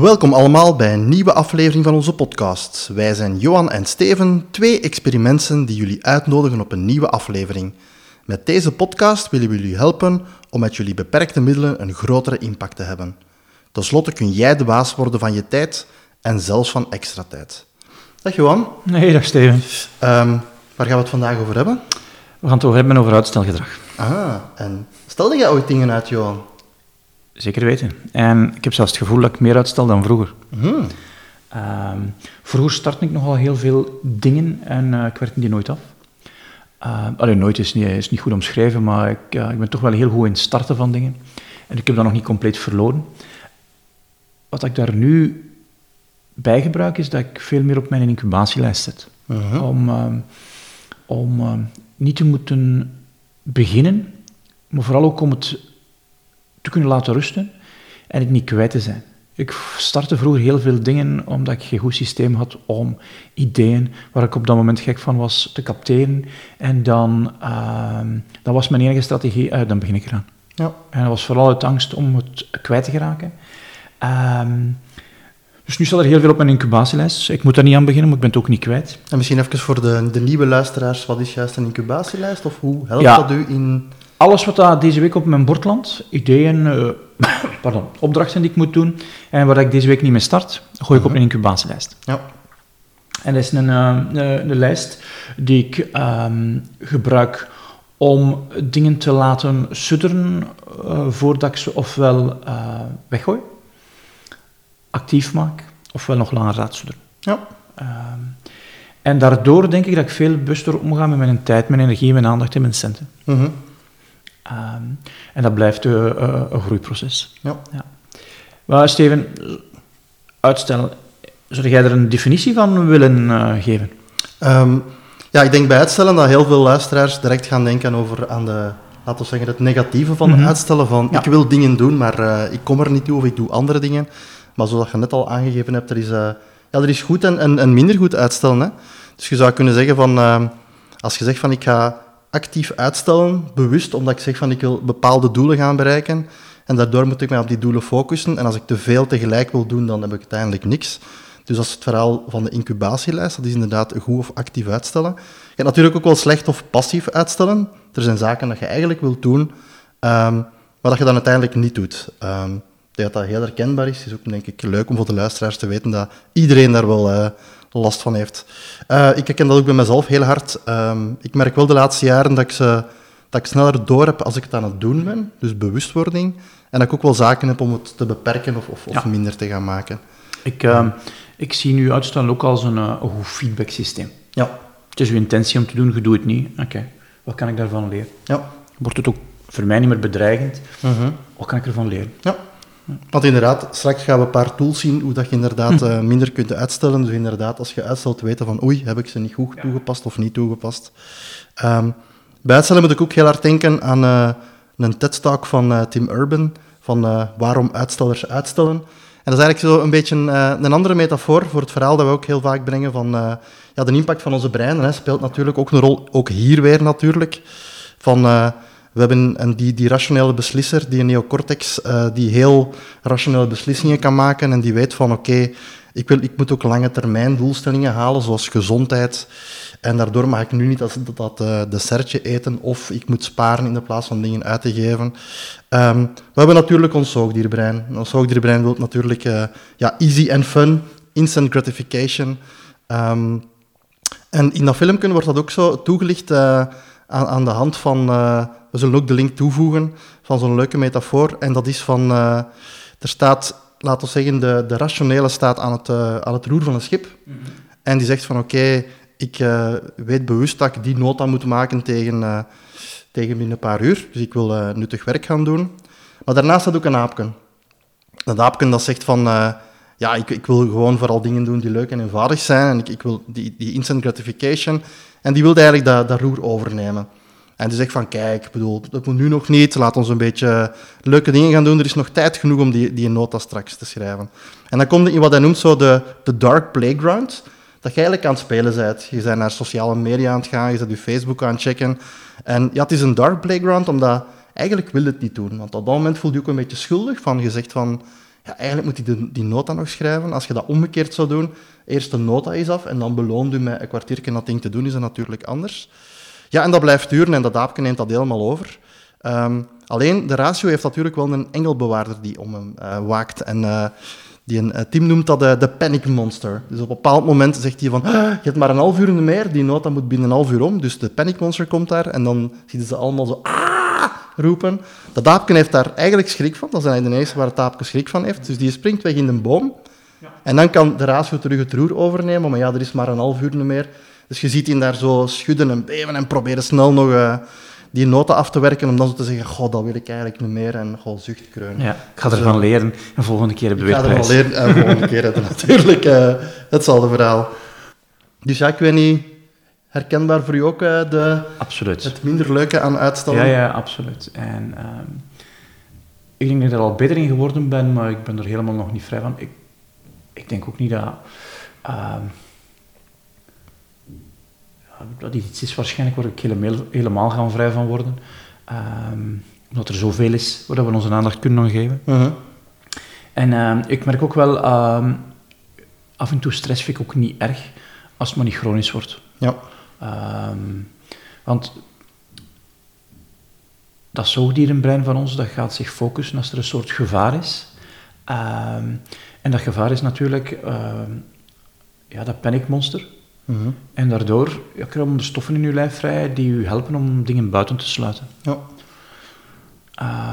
Welkom allemaal bij een nieuwe aflevering van onze podcast. Wij zijn Johan en Steven, twee experimenten die jullie uitnodigen op een nieuwe aflevering. Met deze podcast willen we jullie helpen om met jullie beperkte middelen een grotere impact te hebben. Ten slotte kun jij de baas worden van je tijd en zelfs van extra tijd. Dag Johan. Nee, dag Steven. Ehm, waar gaan we het vandaag over hebben? We gaan het over hebben over uitstelgedrag. Ah, en stelde jij ooit dingen uit, Johan? Zeker weten. En ik heb zelfs het gevoel dat ik meer uitstel dan vroeger. Hmm. Ehm, vroeger startte ik nogal heel veel dingen en eh, ik werkte die nooit af. Uh, allee, nooit is niet, is niet goed omschreven, maar ik, uh, ik ben toch wel heel goed in het starten van dingen. En ik heb dat nog niet compleet verloren. Wat ik daar nu bij gebruik, is dat ik veel meer op mijn incubatielijst zet. Mhm. Om, ehm, om ehm, niet te moeten beginnen, maar vooral ook om het te kunnen laten rusten en het niet kwijt te zijn. Ik startte vroeger heel veel dingen omdat ik geen goed systeem had om ideeën waar ik op dat moment gek van was te capteren. En dan, ehm, dan was mijn enige strategie, uit, dan begin ik eraan. Ja. En dat was vooral uit angst om het kwijt te geraken. Ehm, dus nu staat er heel veel op mijn incubatielijst. Ik moet daar niet aan beginnen, maar ik ben het ook niet kwijt. En misschien even voor de, de nieuwe luisteraars, wat is juist een incubatielijst? Of hoe helpt Ja. dat u in... Alles wat daar deze week op mijn bord landt, ideeën, eh, pardon, opdrachten die ik moet doen, en waar ik deze week niet mee start, gooi ik op een incubatielijst. Ja. En dat is een, eh, een, een lijst die ik ehm, gebruik om dingen te laten sudderen eh, voordat ik ze ofwel eh, weggooi, actief maak, ofwel nog langer laat sudderen. Ja. Ehm, en daardoor denk ik dat ik veel bewuster omga met mijn tijd, mijn energie, mijn aandacht en mijn centen. Mhm. Ehm, en dat blijft eh, eh, een groeiproces. Ja. Maar Steven, uitstellen, zou jij er een definitie van willen eh, geven? Ehm, ja, ik denk bij uitstellen dat heel veel luisteraars direct gaan denken over aan de, laten we zeggen, het negatieve van Mhm. uitstellen. Van Ja. ik wil dingen doen, maar ik kom er niet toe of ik doe andere dingen. Maar zoals je net al aangegeven hebt, er is, ja, er is goed en, en, en minder goed uitstellen. Hè? Dus je zou kunnen zeggen van, ehm, als je zegt van ik ga actief uitstellen, bewust, omdat ik zeg van ik wil bepaalde doelen gaan bereiken. En daardoor moet ik mij op die doelen focussen. En als ik te veel tegelijk wil doen, dan heb ik uiteindelijk niks. Dus is het verhaal van de incubatielijst. Dat is inderdaad goed of actief uitstellen. Je hebt natuurlijk ook wel slecht of passief uitstellen. Er zijn zaken dat je eigenlijk wilt doen, ehm, maar dat je dan uiteindelijk niet doet. Ehm, ik denk dat dat heel herkenbaar is. Het is ook denk ik leuk om voor de luisteraars te weten dat iedereen daar wel eh, last van heeft. Eh, ik herken dat ook bij mezelf heel hard. Ehm, ik merk wel de laatste jaren dat ik, ze, dat ik sneller door heb als ik het aan het doen ben. Dus bewustwording. En dat ik ook wel zaken heb om het te beperken of, of, of minder te gaan maken. Ik, ehm, ik zie nu uitstellen ook als een, eh, een goed feedbacksysteem. Ja, Het is uw intentie om te doen, je doet het niet. Oké, wat kan ik daarvan leren? ja. Wordt het ook voor mij niet meer bedreigend? Mhm. Wat kan ik ervan leren? Ja. Want inderdaad, straks gaan we een paar tools zien hoe dat je inderdaad eh, minder kunt uitstellen. Dus inderdaad, als je uitstelt, weten van oei, heb ik ze niet goed toegepast of niet toegepast. Ehm, bij uitstellen moet ik ook heel hard denken aan eh, een TED-talk van eh, Tim Urban, van waarom uitstellers uitstellen. En dat is eigenlijk zo een beetje een andere metafoor voor het verhaal dat we ook heel vaak brengen van ja, de impact van onze brein. Hè, speelt natuurlijk ook een rol, ook hier weer natuurlijk. Van, we hebben een, die, die rationele beslisser, die neocortex, eh, die heel rationele beslissingen kan maken en die weet van oké, ik wil ik moet ook lange termijn doelstellingen halen, zoals gezondheid. En daardoor mag ik nu niet dat, dat, eh, dessertje eten of ik moet sparen in de plaats van dingen uit te geven. Ehm, we hebben natuurlijk ons zoogdierbrein. Ons zoogdierbrein wil natuurlijk eh, ja, easy and fun, instant gratification. Ehm, en in dat filmpje wordt dat ook zo toegelicht aan, aan de hand van... eh, we zullen ook de link toevoegen van zo'n leuke metafoor. En dat is van... eh, er staat, laten we zeggen, de, de rationele staat aan het, eh, aan het roer van een schip. En die zegt van oké, ik eh, weet bewust dat ik die nota moet maken tegen, eh, tegen binnen een paar uur. Dus ik wil eh, nuttig werk gaan doen. Maar daarnaast staat ook een aapje. Dat aapje dat zegt van... eh, ja, ik, ik wil gewoon vooral dingen doen die leuk en eenvoudig zijn. En ik, ik wil die, die instant gratification. En die wilde eigenlijk dat, dat roer overnemen. En die zegt van, kijk, bedoel, dat moet nu nog niet. Laat ons een beetje leuke dingen gaan doen. Er is nog tijd genoeg om die, die nota straks te schrijven. En dan komt in wat hij noemt zo de, de dark playground. Dat je eigenlijk aan het spelen bent. Je bent naar sociale media aan het gaan, je bent je Facebook aan het checken. En ja, het is een dark playground, omdat eigenlijk wil het niet doen. Want op dat moment voel je ook een beetje schuldig. Van, je zegt van, ja, eigenlijk moet hij die, nota nog schrijven. Als je dat omgekeerd zou doen, eerst de nota is af en dan beloont u met een kwartiertje dat ding te doen, is dat natuurlijk anders. Ja, en dat blijft duren en dat aapje neemt dat helemaal over. Ehm, alleen, de ratio heeft natuurlijk wel een engelbewaarder die om hem uh, waakt. En uh, die een uh, team noemt dat de panic monster. Dus op een bepaald moment zegt hij van, ah, je hebt maar een half uur meer, die nota moet binnen een half uur om. Dus de panic monster komt daar en dan zitten ze allemaal zo, ah, roepen. Dat aapje heeft daar eigenlijk schrik van. Dat is eigenlijk de enige waar het aapje schrik van heeft. Dus die springt weg in de boom. Ja. En dan kan de ratio terug het roer overnemen. Maar ja, er is maar een half uur meer. Dus je ziet hem daar zo schudden en beven en proberen snel nog uh, die noten af te werken. Om dan zo te zeggen, goh, dat wil ik eigenlijk niet meer. En goh, zucht kreunen. Ja, ik ga ervan dus, leren. En volgende keer hebben we weer Ik ga ervan leren. En volgende keer hebben we natuurlijk uh, hetzelfde verhaal. Dus ja, ik weet niet herkenbaar voor u ook uh, de, absoluut. het minder leuke aan uitstellen? Ja, ja, absoluut. En um, ik denk dat ik er al beter in geworden ben, maar ik ben er helemaal nog niet vrij van. Ik, ik denk ook niet dat, uh, dat iets is, waarschijnlijk waar ik helemaal, helemaal gaan vrij van worden. Um, omdat er zoveel is waar we onze aandacht kunnen aan geven. Uh -huh. En ik merk ook wel, af en toe stress vind ik ook niet erg, als het maar niet chronisch wordt. Ja. Um, want dat zoogdierenbrein van ons, dat gaat zich focussen als er een soort gevaar is. Um, en dat gevaar is natuurlijk uh, ja, dat paniekmonster. Mm -hmm. En daardoor ja, komen er stoffen in uw lijf vrij die u helpen om dingen buiten te sluiten. Ja.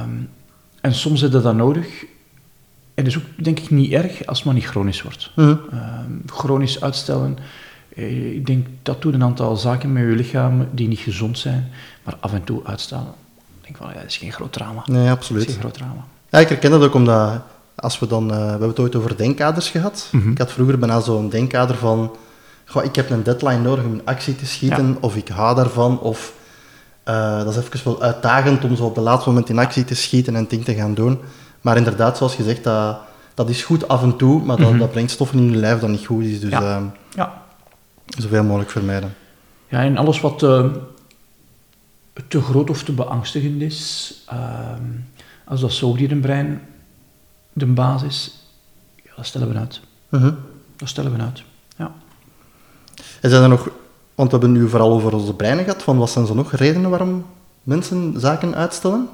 Um, en soms is dat dan nodig. En dat is ook denk ik niet erg als het maar niet chronisch wordt. Mm -hmm. chronisch uitstellen ik denk dat doet een aantal zaken met je lichaam die niet gezond zijn, maar af en toe uitstellen. Ik denk van, ja, dat is geen groot drama. Nee, absoluut. Dat is geen groot drama. Ja, ik herken dat ook omdat, als we dan, uh, we hebben het ooit over denkkaders gehad. Mm -hmm. Ik had vroeger bijna zo'n denkkader van, goh, ik heb een deadline nodig om een actie te schieten, ja. of ik hou daarvan, of uh, dat is even wel uitdagend om zo op het laatste moment in actie te schieten en dingen te gaan doen. Maar inderdaad, zoals gezegd, dat, dat is goed af en toe, maar dat, mm -hmm. dat brengt stoffen in je lijf dat niet goed is. Dus, ja. Uh, ja. Zoveel mogelijk vermijden. Ja, en alles wat uh, te groot of te beangstigend is, uh, als dat zoogdierenbrein de basis, ja, dat stellen we uit. Uh -huh. Dat stellen we uit, ja. En zijn er nog, want we hebben nu vooral over onze breinen gehad, van wat zijn zo nog redenen waarom mensen zaken uitstellen?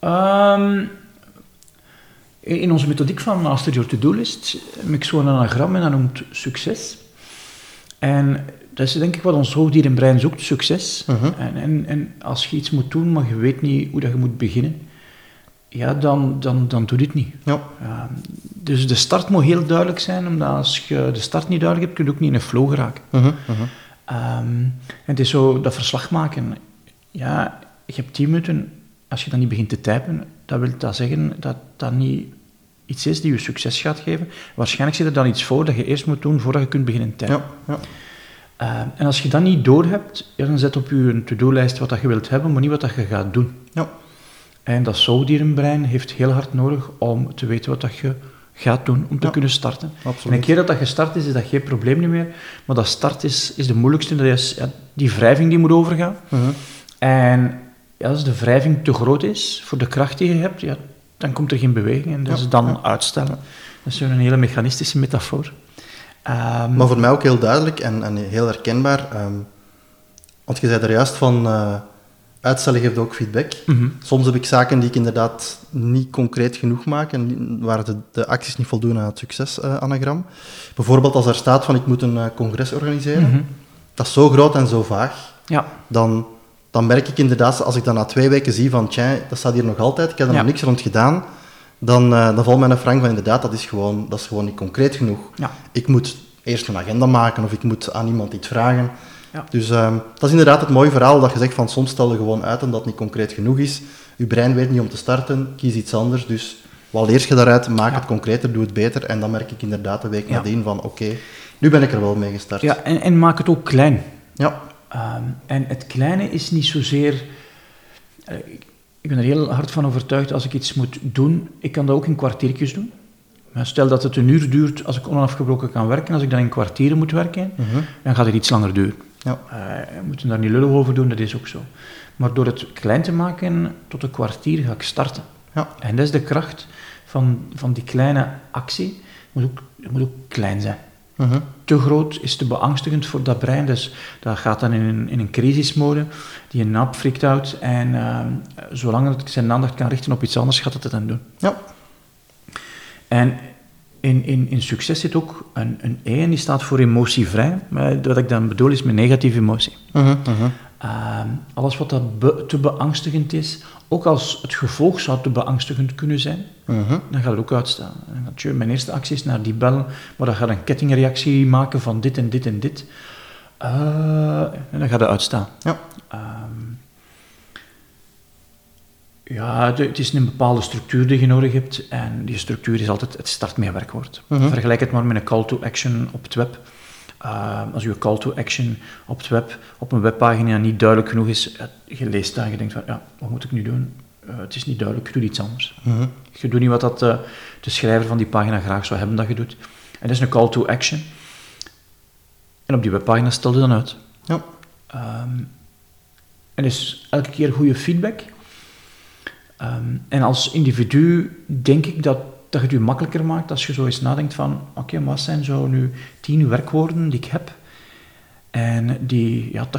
Um, in onze methodiek van Master Your To-Do-list heb ik zo'n anagram en dat noemt succes. En dat is denk ik wat ons hoofddierenbrein zoekt, succes. Uh -huh. en, en, en als je iets moet doen, maar je weet niet hoe dat je moet beginnen, ja, dan, dan, dan doe je het niet. Ja. Uh, dus de start moet heel duidelijk zijn, omdat als je de start niet duidelijk hebt, kun je ook niet in een flow geraken. Uh -huh. Uh -huh. Um, en het is zo, dat verslag maken. Ja, je hebt tien minuten, als je dan niet begint te typen, dat wil dat zeggen dat dat niet iets is die je succes gaat geven. Waarschijnlijk zit er dan iets voor dat je eerst moet doen voordat je kunt beginnen typen. Ja, ja. Uh, en als je dat niet doorhebt, ja, dan zet op je to-do-lijst wat dat je wilt hebben, maar niet wat dat je gaat doen. Ja. En dat zoogdierenbrein heeft heel hard nodig om te weten wat dat je gaat doen, om te Ja. kunnen starten. Absoluut. En een keer dat dat gestart is, is dat geen probleem meer. Maar dat start is, is de moeilijkste. Dat is ja, die wrijving die moet overgaan. Uh -huh. En ja, als de wrijving te groot is voor de kracht die je hebt, ja, dan komt er geen beweging en dus Ja, dan ja. uitstellen. Dat is een hele mechanistische metafoor. Ehm, Maar voor mij ook heel duidelijk en, en heel herkenbaar. ehm, want je zei er juist van, eh, uitstellen geeft ook feedback. mhm. Soms heb ik zaken die ik inderdaad niet concreet genoeg maak en waar de, de acties niet voldoen aan het succesanagram. Bijvoorbeeld als er staat van ik moet een eh, congres organiseren. Mhm. Dat is zo groot en zo vaag. Ja, Dan, dan merk ik inderdaad, als ik dan na twee weken zie van tja, dat staat hier nog altijd, ik heb er Ja. nog niks rond gedaan, dan, eh, dan valt mij een frank van inderdaad, dat is, gewoon, dat is gewoon niet concreet genoeg. ja. Ik moet eerst een agenda maken of ik moet aan iemand iets vragen. Ja. Dus ehm, dat is inderdaad het mooie verhaal dat je zegt van soms stel je gewoon uit omdat het niet concreet genoeg is. Je brein weet niet om te starten, kies iets anders. Dus wat leer je daaruit? Maak Ja. het concreter, doe het beter. En dan merk ik inderdaad de week nadien van oké, nu ben ik er wel mee gestart. ja en, en maak het ook klein. Ja. Ehm, en het kleine is niet zozeer. eh, ik- ben er heel hard van overtuigd als ik iets moet doen. Ik kan dat ook in kwartiertjes doen. Maar stel dat het een uur duurt als ik onafgebroken kan werken. Als ik dan in kwartieren moet werken, Mhm. dan gaat het iets langer duren. Ja. Eh, we moeten daar niet lullig over doen, dat is ook zo. Maar door het klein te maken tot een kwartier ga ik starten. Ja. En dat is de kracht van, van die kleine actie. Het moet ook, het moet ook klein zijn. Mhm. Te groot is te beangstigend voor dat brein, dus dat gaat dan in een, in een crisismode, die een nap frikt out en ehm, zolang het zijn aandacht kan richten op iets anders, gaat het het dan doen. Ja. En in, in, in succes zit ook een, een E en die staat voor emotievrij. Maar wat ik dan bedoel is met negatieve emotie. Mhm, mhm. Ehm, alles wat dat be- te beangstigend is, ook als het gevolg zou te beangstigend kunnen zijn, Mhm. dan gaat het ook uitstaan. En tjoe, mijn eerste actie is naar die bel, maar dan gaat een kettingreactie maken van dit en dit en dit. Eh, en dan gaat het uitstaan. Ja. Ehm, ja, de- het is een bepaalde structuur die je nodig hebt. En die structuur is altijd het start met werkwoord. Mhm. Vergelijk het maar met een call to action op het web. Ehm, als je call to action op het web, op een webpagina niet duidelijk genoeg is, eh, je leest dat en je denkt van, ja, wat moet ik nu doen? Eh, het is niet duidelijk, doe iets anders. Mhm. Je doet niet wat dat, eh, de schrijver van die pagina graag zou hebben dat je doet. En dat is een call to action. En op die webpagina stel je dan uit. Ja. Ehm, en dus elke keer goede feedback. Ehm, en als individu denk ik dat, dat je het je makkelijker maakt als je zo eens nadenkt van, oké, wat zijn zo nu tien werkwoorden die ik heb en die ja, 80%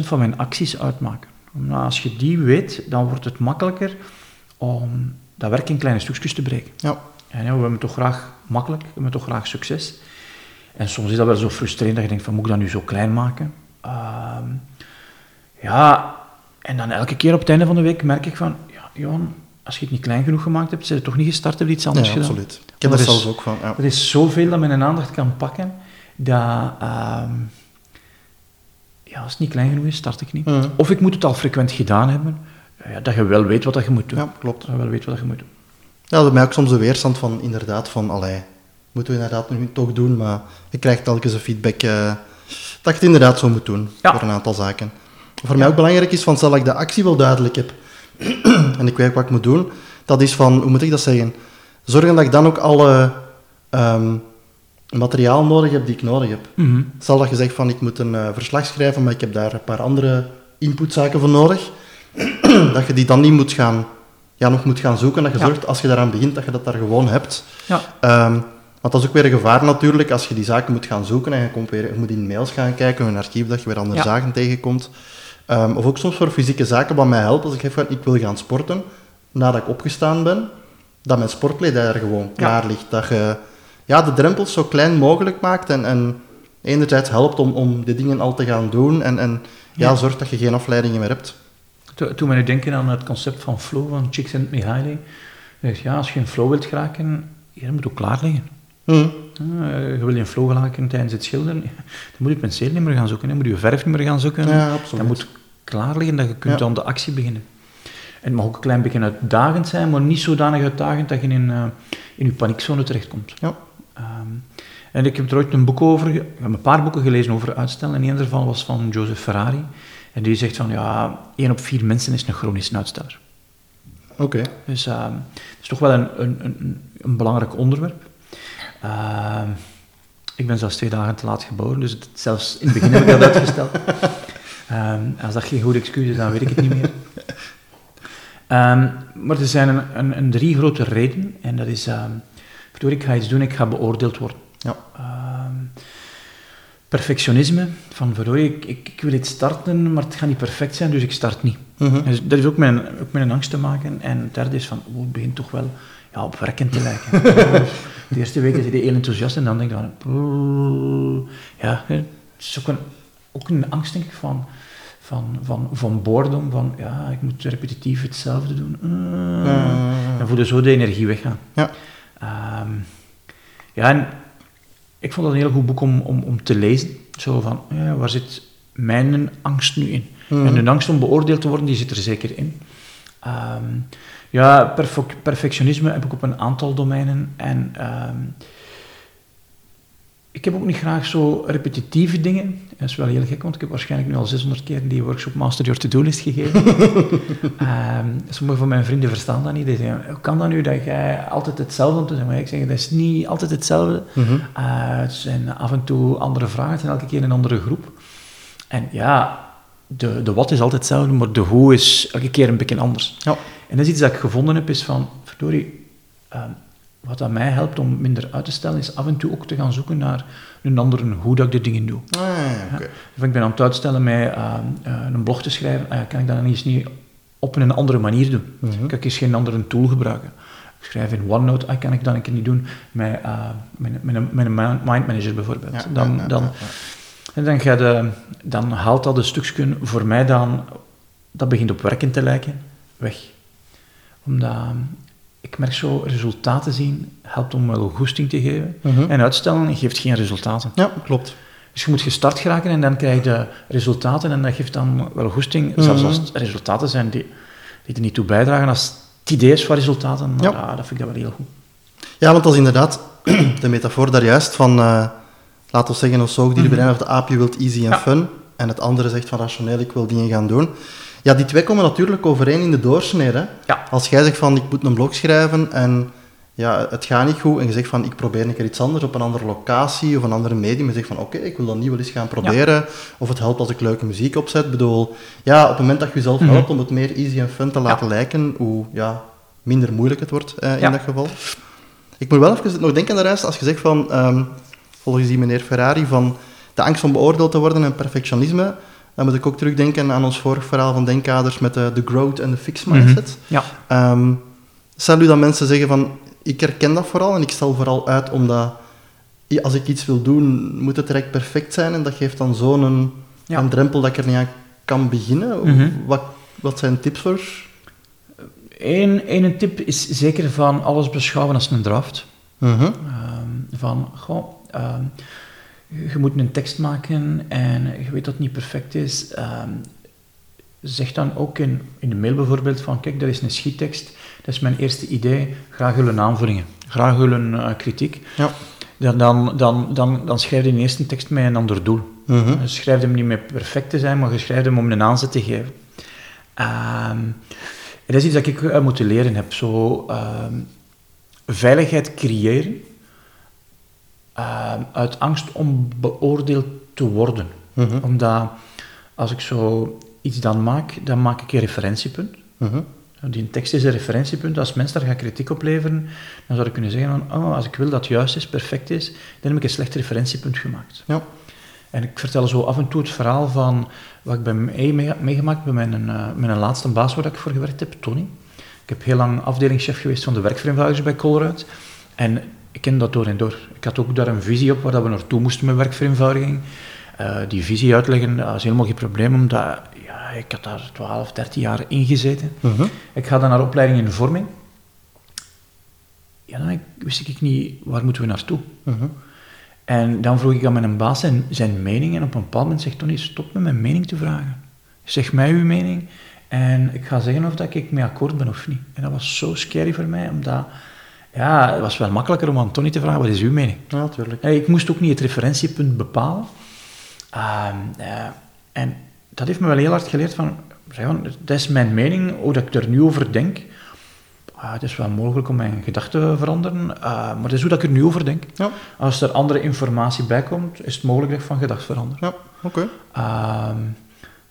van mijn acties uitmaken. Nou, als je die weet, dan wordt het makkelijker om dat werk in kleine stukjes te breken. Ja. En ja, we hebben toch graag makkelijk, we hebben toch graag succes. En soms is dat wel zo frustrerend dat je denkt van, moet ik dat nu zo klein maken? Ehm, ja, en dan elke keer op het einde van de week merk ik van, ja, Johan, als je het niet klein genoeg gemaakt hebt, zijn je toch niet gestart, je iets anders Ja, gedaan. absoluut. Ik heb dat zelfs ook van. Ja. Er is zoveel dat men een aandacht kan pakken, dat ehm, ja, als het niet klein genoeg is, start ik niet. Mhm. Of ik moet het al frequent gedaan hebben, ja, dat je wel weet wat dat je moet doen. ja, klopt. Dat je wel weet wat je moet doen. Ja, dat mij ook soms de weerstand van, inderdaad, van, allee, moeten we inderdaad nu toch doen, maar je krijgt telkens een feedback eh, dat je het inderdaad zo moet doen, voor een aantal zaken. Wat voor mij ook belangrijk is, van, stel dat ik de actie wel duidelijk heb, en ik weet wat ik moet doen, dat is van, hoe moet ik dat zeggen, zorgen dat ik dan ook alle ehm, materiaal nodig heb die ik nodig heb. Mhm. Stel dat je zegt van, ik moet een eh, verslag schrijven, maar ik heb daar een paar andere inputzaken voor nodig, dat je die dan niet moet gaan, ja, nog moet gaan zoeken, dat je Ja. zorgt, als je daaraan begint, dat je dat daar gewoon hebt. Ja. Ehm, want dat is ook weer een gevaar natuurlijk, als je die zaken moet gaan zoeken en je, komt weer, je moet in mails gaan kijken, in een archief, dat je weer andere Ja. zaken tegenkomt. Ehm, of ook soms voor fysieke zaken wat mij helpt, als ik zeg van, ik wil gaan sporten, nadat ik opgestaan ben, dat mijn sportkledij daar gewoon klaar ligt. Dat je ja, de drempels zo klein mogelijk maakt en, en enerzijds helpt om, om die dingen al te gaan doen en, en ja, Ja. zorgt dat je geen afleidingen meer hebt. To- Toen we nu denken aan het concept van flow van Csikszentmihalyi, dacht ik, ja, als je in flow wilt geraken, dat moet ook klaar liggen. Hm. Eh, je wil in flow geraken tijdens het schilderen, dan moet je penseel niet meer gaan zoeken, dan moet je verf niet meer gaan zoeken. Ja. Dat moet klaar liggen dat je kunt Ja. aan de actie beginnen. En het mag ook een klein beetje uitdagend zijn, maar niet zodanig uitdagend dat je in, eh, in je paniekzone terechtkomt. Ja. Ehm, en ik heb er ooit een boek over, ik heb een paar boeken gelezen over uitstel, en een daarvan was van Joseph Ferrari. En die zegt van, ja, één op vier mensen is een chronische uitsteller. Oké. Dus ehm, het is toch wel een, een, een, een belangrijk onderwerp. Ehm, ik ben zelfs twee dagen te laat geboren, dus het, zelfs in het begin heb ik dat uitgesteld. Ehm, als dat geen goed excuus is, dan weet ik het niet meer. Ehm, maar er zijn een, een, een drie grote redenen. En dat is, verdorie, ik ga iets doen, ik ga beoordeeld worden. Ja. Perfectionisme, van verdorie, ik, ik, ik wil iets starten, maar het gaat niet perfect zijn, dus ik start niet. Mhm. Dus dat is ook met, een, ook een angst te maken. En het derde is van, oh, het begint toch wel ja, op werken te lijken. de eerste weken is hij heel enthousiast en dan denk je van, ja, het is ook een, ook een angst denk ik van, van, van, van boredom, van ja, ik moet repetitief hetzelfde doen. Uh, Ja. Dan voel je zo de energie weggaan. Ja. Ehm, ja, en ik vond dat een heel goed boek om, om, om te lezen. Zo van, ja, waar zit mijn angst nu in? En de angst om beoordeeld te worden, die zit er zeker in. Ehm, ja, perfe- perfectionisme heb ik op een aantal domeinen. En ehm, ik heb ook niet graag zo repetitieve dingen. Dat is wel heel gek, want ik heb waarschijnlijk nu al 600 keer die workshop Master Your To-Do-list gegeven. Ehm, sommige van mijn vrienden verstaan dat niet. Die zeggen, hoe kan dat nu dat jij altijd hetzelfde doet? Maar ik zeg, dat is niet altijd hetzelfde. Mhm. Eh, het zijn af en toe andere vragen, het zijn elke keer een andere groep. En ja, de, de wat is altijd hetzelfde, maar de hoe is elke keer een beetje anders. Ja. En dat is iets dat ik gevonden heb, is van, verdorie, ehm, wat dat mij helpt om minder uit te stellen, is af en toe ook te gaan zoeken naar een andere hoe dat ik de dingen doe. Ah, ja, ik ben aan het uitstellen met ehm, eh, een blog te schrijven, ja, kan ik dat dan eens niet op een andere manier doen? Mhm. Kan ik eens geen andere tool gebruiken? Ik schrijf in OneNote, ah, kan ik dat een keer niet doen met, eh, met, met, een, met een mind manager bijvoorbeeld. Ja, dan, dan. En dan, je, dan haalt dat een stukje voor mij dan, dat begint op werken te lijken, weg. Omdat ik merk zo, resultaten zien helpt om wel goesting te geven. Mhm. En uitstellen geeft geen resultaten. Ja, klopt. Dus je moet gestart geraken en dan krijg je resultaten en dat geeft dan wel goesting. Zelfs Mhm. als het resultaten zijn die, die er niet toe bijdragen, als het idee is voor resultaten, Ja. ja. dat vind ik dat wel heel goed. Ja, want dat is inderdaad de metafoor daar juist van, eh laten we zeggen, een zoogdierbrein of de aapje wilt easy en fun. En het andere zegt van rationeel, ik wil dingen gaan doen. Ja, die twee komen natuurlijk overeen in de doorsnede. hè. Ja. Als jij zegt van, ik moet een blog schrijven en ja, het gaat niet goed. En je zegt van, ik probeer een keer iets anders op een andere locatie of een andere medium. En je zegt van, oké, ik wil dat niet wel eens gaan proberen. Of het helpt als ik leuke muziek opzet. Ik bedoel, ja, op het moment dat je jezelf Mhm. helpt om het meer easy en fun te laten lijken, hoe ja, minder moeilijk het wordt eh, in dat geval. Ik moet wel even nog denken daaruit, als je zegt van, ehm, volgens die meneer Ferrari, van de angst om beoordeeld te worden en perfectionisme, dan moet ik ook terugdenken aan ons vorig verhaal van Denkaders met de, de growth en de fixed mindset. Ja. Ehm, stel u dat mensen zeggen van, ik herken dat vooral en ik stel vooral uit omdat als ik iets wil doen, moet het direct perfect zijn en dat geeft dan zo'n een, Ja. een drempel dat ik er niet aan kan beginnen. Mhm. wat, wat zijn tips voor? Eén, één tip is zeker van alles beschouwen als een draft. Mhm. Ehm, van, goh, ehm, je moet een tekst maken en je weet dat het niet perfect is. Ehm, zeg dan ook in, in de mail bijvoorbeeld van, kijk, dat is een schiettekst, dat is mijn eerste idee, graag willen aanvullingen, graag willen eh, kritiek. Ja. Dan, dan, dan, dan, dan schrijf je in eerste tekst met een ander doel. Mhm. Je schrijft hem niet met perfect te zijn, maar je schrijft hem om een aanzet te geven. En dat is iets dat ik uit moeten leren heb. Zo, veiligheid creëren ehm, uit angst om beoordeeld te worden. Mhm. Omdat als ik zo iets dan maak, dan maak ik een referentiepunt. Mhm. Die tekst is een referentiepunt. Als mensen daar gaan kritiek op leveren, dan zou ik kunnen zeggen van, oh, als ik wil dat het juist is, perfect is, dan heb ik een slecht referentiepunt gemaakt. Ja. En ik vertel zo af en toe het verhaal van wat ik bij mij mee- meegemaakt bij mijn, eh, mijn laatste baas waar ik voor gewerkt heb, Tony. Ik heb heel lang afdelingschef geweest van de werkvereenvoudigers bij Colruyt. En ik ken dat door en door. Ik had ook daar een visie op waar dat we naartoe moesten met werkvereenvoudiging. Eh, die visie uitleggen, dat is helemaal geen probleem, omdat ja, ik had daar 12, 13 jaar in gezeten. Mhm. Ik ga dan naar opleiding in vorming. Ja, dan wist ik niet, waar moeten we naartoe? Mhm. En dan vroeg ik aan mijn baas zijn, zijn mening en op een bepaald moment zegt Tony, stop met mijn mening te vragen. Zeg mij uw mening en ik ga zeggen of dat ik mee akkoord ben of niet. En dat was zo scary voor mij, omdat ja, het was wel makkelijker om aan Tony te vragen, wat is uw mening? Ja, natuurlijk. Ik moest ook niet het referentiepunt bepalen. Ehm, eh, en dat heeft me wel heel hard geleerd van, zeg van, dat is mijn mening, hoe dat ik er nu over denk. Ah, het is wel mogelijk om mijn gedachten te veranderen, eh, maar dat is hoe dat ik er nu over denk. Ja, Als er andere informatie bij komt, is het mogelijk dat ik van gedacht verander. ja oké. Ehm,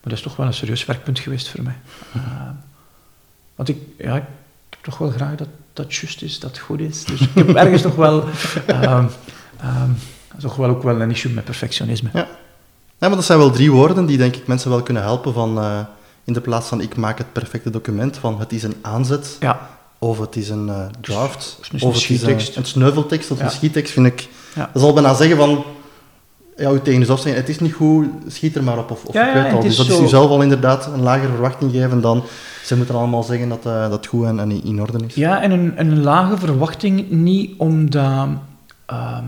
maar dat is toch wel een serieus werkpunt geweest voor mij. Ehm, want ik, ja, ik heb toch wel graag dat dat juist is, dat goed is. Dus ik heb ergens toch wel, toch wel ook wel een issue met perfectionisme. Ja. ja, maar dat zijn wel drie woorden die denk ik mensen wel kunnen helpen van... eh, in de plaats van ik maak het perfecte document, van het is een aanzet, Ja, of het is een eh, draft, Of het is een een, sneuveltekst of Ja. een schiettekst, vind ik... Ja. Dat zal bijna zeggen van... Ja, u tegen jezelf zeggen, het is niet goed, schiet er maar op, of, of Ja, al. Dus is dat is zo- u zelf al inderdaad een lagere verwachting geven dan... Ze moeten allemaal zeggen dat eh, dat het goed en, en in orde is. ja en een, een lage verwachting niet omdat ehm,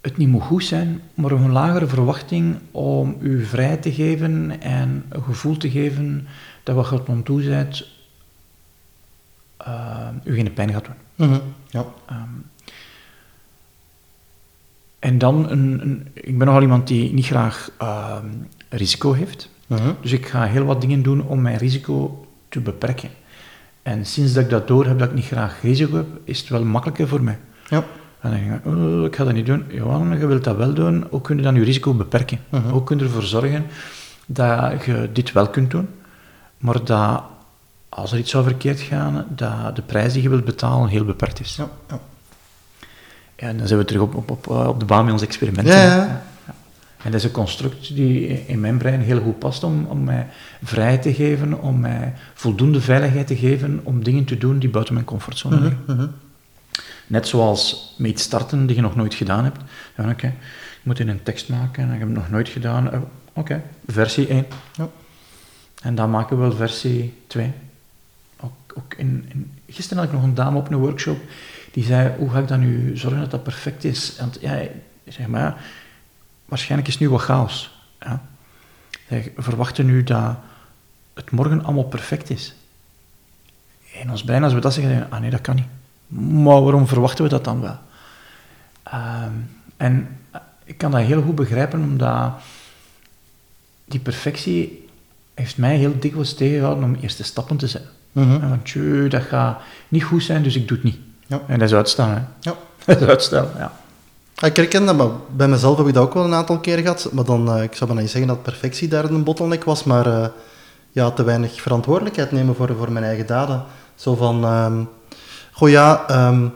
het niet moet goed zijn, maar een lagere verwachting om u vrijheid te geven en een gevoel te geven dat wat je er aan toe bent, ehm, u geen pijn gaat doen. Mhm. Ja. Ehm, en dan, een, een, ik ben nogal iemand die niet graag ehm, risico heeft. Mhm. Dus ik ga heel wat dingen doen om mijn risico te beperken. En sinds dat ik dat door heb dat ik niet graag risico heb, is het wel makkelijker voor mij. Ja. En dan denk ik, oh, ik ga dat niet doen. Johan, je wilt dat wel doen. Hoe kun je dan je risico beperken? Mhm. Hoe kun je ervoor zorgen dat je dit wel kunt doen, maar dat als er iets zou verkeerd gaan, dat de prijs die je wilt betalen heel beperkt is. Ja, ja. Ja, dan zijn we terug op, op, op, op de baan met ons experimenten. Ja, ja. En dat is een construct die in mijn brein heel goed past om, om mij vrijheid te geven, om mij voldoende veiligheid te geven om dingen te doen die buiten mijn comfortzone liggen. Mhm. Net zoals met iets starten die je nog nooit gedaan hebt. Ja, oké, je moet in een tekst maken en ik heb het nog nooit gedaan. Eh, Oké, versie 1. Ja. En dan maken we wel versie 2. Ook, ook in, in, gisteren had ik nog een dame op een workshop die zei, hoe ga ik dan nu zorgen dat dat perfect is? Want ja, zeg maar, waarschijnlijk is het nu wat chaos. Ja. Zeg, verwachten nu dat het morgen allemaal perfect is. In ons brein, als we dat zeggen, ah nee, dat kan niet. Maar waarom verwachten we dat dan wel? Ehm, en ik kan dat heel goed begrijpen, omdat die perfectie heeft mij heel dikwijls tegengehouden om eerste stappen te zetten. Mhm. En van, tjö, dat gaat niet goed zijn, dus ik doe het niet. Ja. En dat is uitstellen, hè. Ja. Dat is uitstellen, ja. Ik herken dat, maar bij mezelf heb ik dat ook wel een aantal keer gehad. Maar dan, eh, ik zou bijna niet zeggen dat perfectie daar een bottleneck was, maar eh, ja, te weinig verantwoordelijkheid nemen voor, voor mijn eigen daden. Zo van, ehm goh ja, ehm,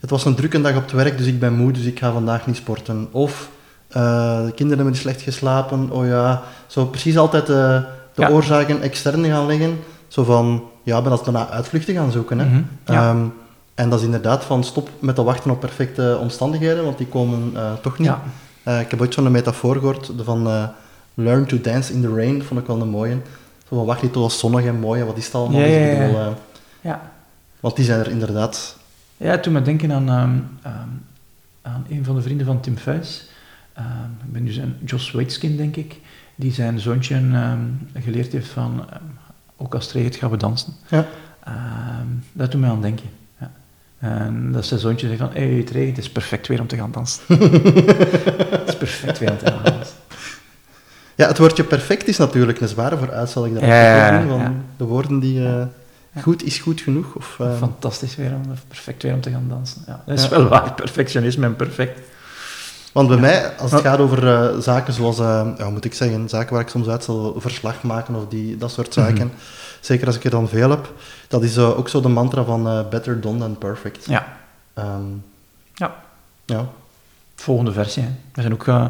het was een drukke dag op het werk, dus ik ben moe, dus ik ga vandaag niet sporten. Of, eh, de kinderen hebben slecht geslapen, oh ja. Zo precies altijd de Ja. oorzaken extern gaan leggen. Zo van, ja, ben als bijna uitvluchten gaan zoeken. Hè. Mhm, ja. Ehm, en dat is inderdaad van stop met te wachten op perfecte omstandigheden, want die komen eh, toch niet. Ja. Eh, ik heb ooit zo'n metafoor gehoord de van eh, learn to dance in the rain, vond ik wel een mooie. Zo van wacht niet tot het zonnig en mooi wat is het allemaal? Ja, Dus ja, ja. bedoel, ja. want die zijn er inderdaad. Ja, doet me denken aan, ehm, ehm, aan een van de vrienden van Tim Fuys. Ehm, ik ben nu zijn Jos Waitskin, denk ik, die zijn zoontje geleerd heeft van, ook als het regent gaan we dansen. Ja. Dat doet mij aan denken. En dat zijn zoontje zegt van, hé, het regent, het is perfect weer om te gaan dansen. het is perfect weer om te gaan dansen. ja, het woordje perfect is natuurlijk een zware voor uit, zal ik daar Ja, ook doen, van ja. de woorden die eh, goed is goed genoeg. Of, eh, Fantastisch weer om, perfect weer om te gaan dansen. Ja, dat is Ja. wel waar, perfectionisme en perfect. Want bij mij, als het gaat over eh, zaken zoals, ja, moet ik zeggen, zaken waar ik soms uitstel, verslag maken of die, dat soort zaken, Mhm. Zeker als ik er dan veel heb, dat is eh, ook zo de mantra van eh, better done than perfect. Ja, Ehm, Ja. ja. volgende versie. Hè. We zijn ook eh,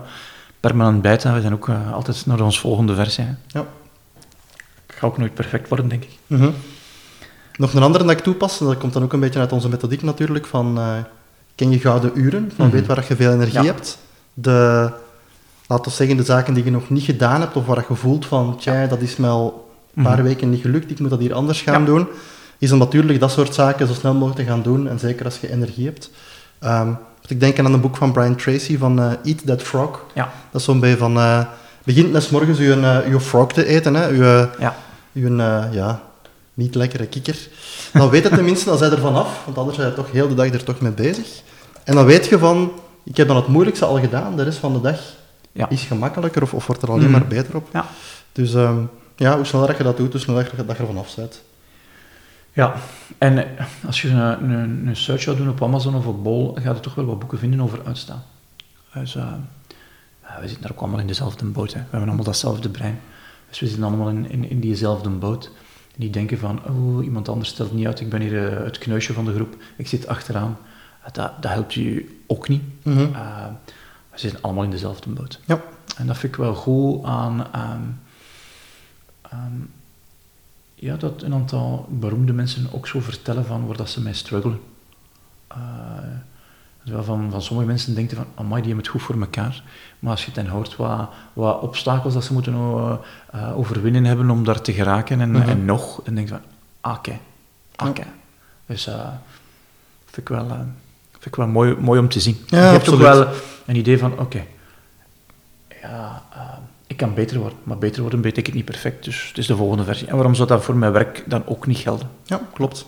permanent bijten, we zijn ook altijd naar onze volgende versie. Hè. Ja. Het gaat ook nooit perfect worden, denk ik. Mhm. Nog een andere dat ik toepas, en dat komt dan ook een beetje uit onze methodiek natuurlijk, van ken je gouden uren, van Mhm. weet waar je veel energie Ja. hebt. De, laten we zeggen, de zaken die je nog niet gedaan hebt, of waar je voelt van, tja, dat is al een paar Mhm. weken niet gelukt, ik moet dat hier anders gaan Ja. doen, is om natuurlijk dat soort zaken zo snel mogelijk te gaan doen, en zeker als je energie hebt. Ehm, ik denken aan een boek van Brian Tracy, van eh, Eat That Frog. Ja. Dat is zo'n beetje van, eh begint met morgens je, eh, je frog te eten, hè, je, Ja. je ja, niet lekkere kikker. Dan weet het tenminste, dan zijn er vanaf, want anders zijn je toch heel de dag er toch mee bezig. En dan weet je van, ik heb dan het moeilijkste al gedaan, de rest van de dag Ja. is gemakkelijker of, of wordt er alleen Mhm. maar beter op. Ja. Dus ehm, ja, hoe sneller je dat doet, hoe sneller je, dat je er vanaf bent. Ja, en eh, als je een, een, een search zou doen op Amazon of op Bol, ga je toch wel wat boeken vinden over uitstaan. Dus we zitten daar ook allemaal in dezelfde boot. Hè. We hebben allemaal datzelfde brein. Dus we zitten allemaal in, in, in diezelfde boot. En die denken van, oh, iemand anders stelt niet uit, ik ben hier eh, het kneusje van de groep, ik zit achteraan. Dat, dat helpt je ook niet. Eh, we zitten allemaal in dezelfde boot. Ja. En dat vind ik wel goed aan, ehm, ehm, ja, dat een aantal beroemde mensen ook zo vertellen van waar dat ze mee struggelen. Terwijl van, van sommige mensen denken van, amai, die hebben het goed voor elkaar. Maar als je dan hoort wat, wat obstakels dat ze moeten eh, eh, overwinnen hebben om daar te geraken en, Mhm. en nog, dan denk je van, ah, oké, ah, Ja. oké. Dus eh vind ik wel, vind ik wel mooi, mooi om te zien. Ja, je hebt ook wel een idee van, oké, ja, kan beter worden, maar beter worden betekent niet perfect, dus het is de volgende versie. En waarom zou dat voor mijn werk dan ook niet gelden? Ja, klopt.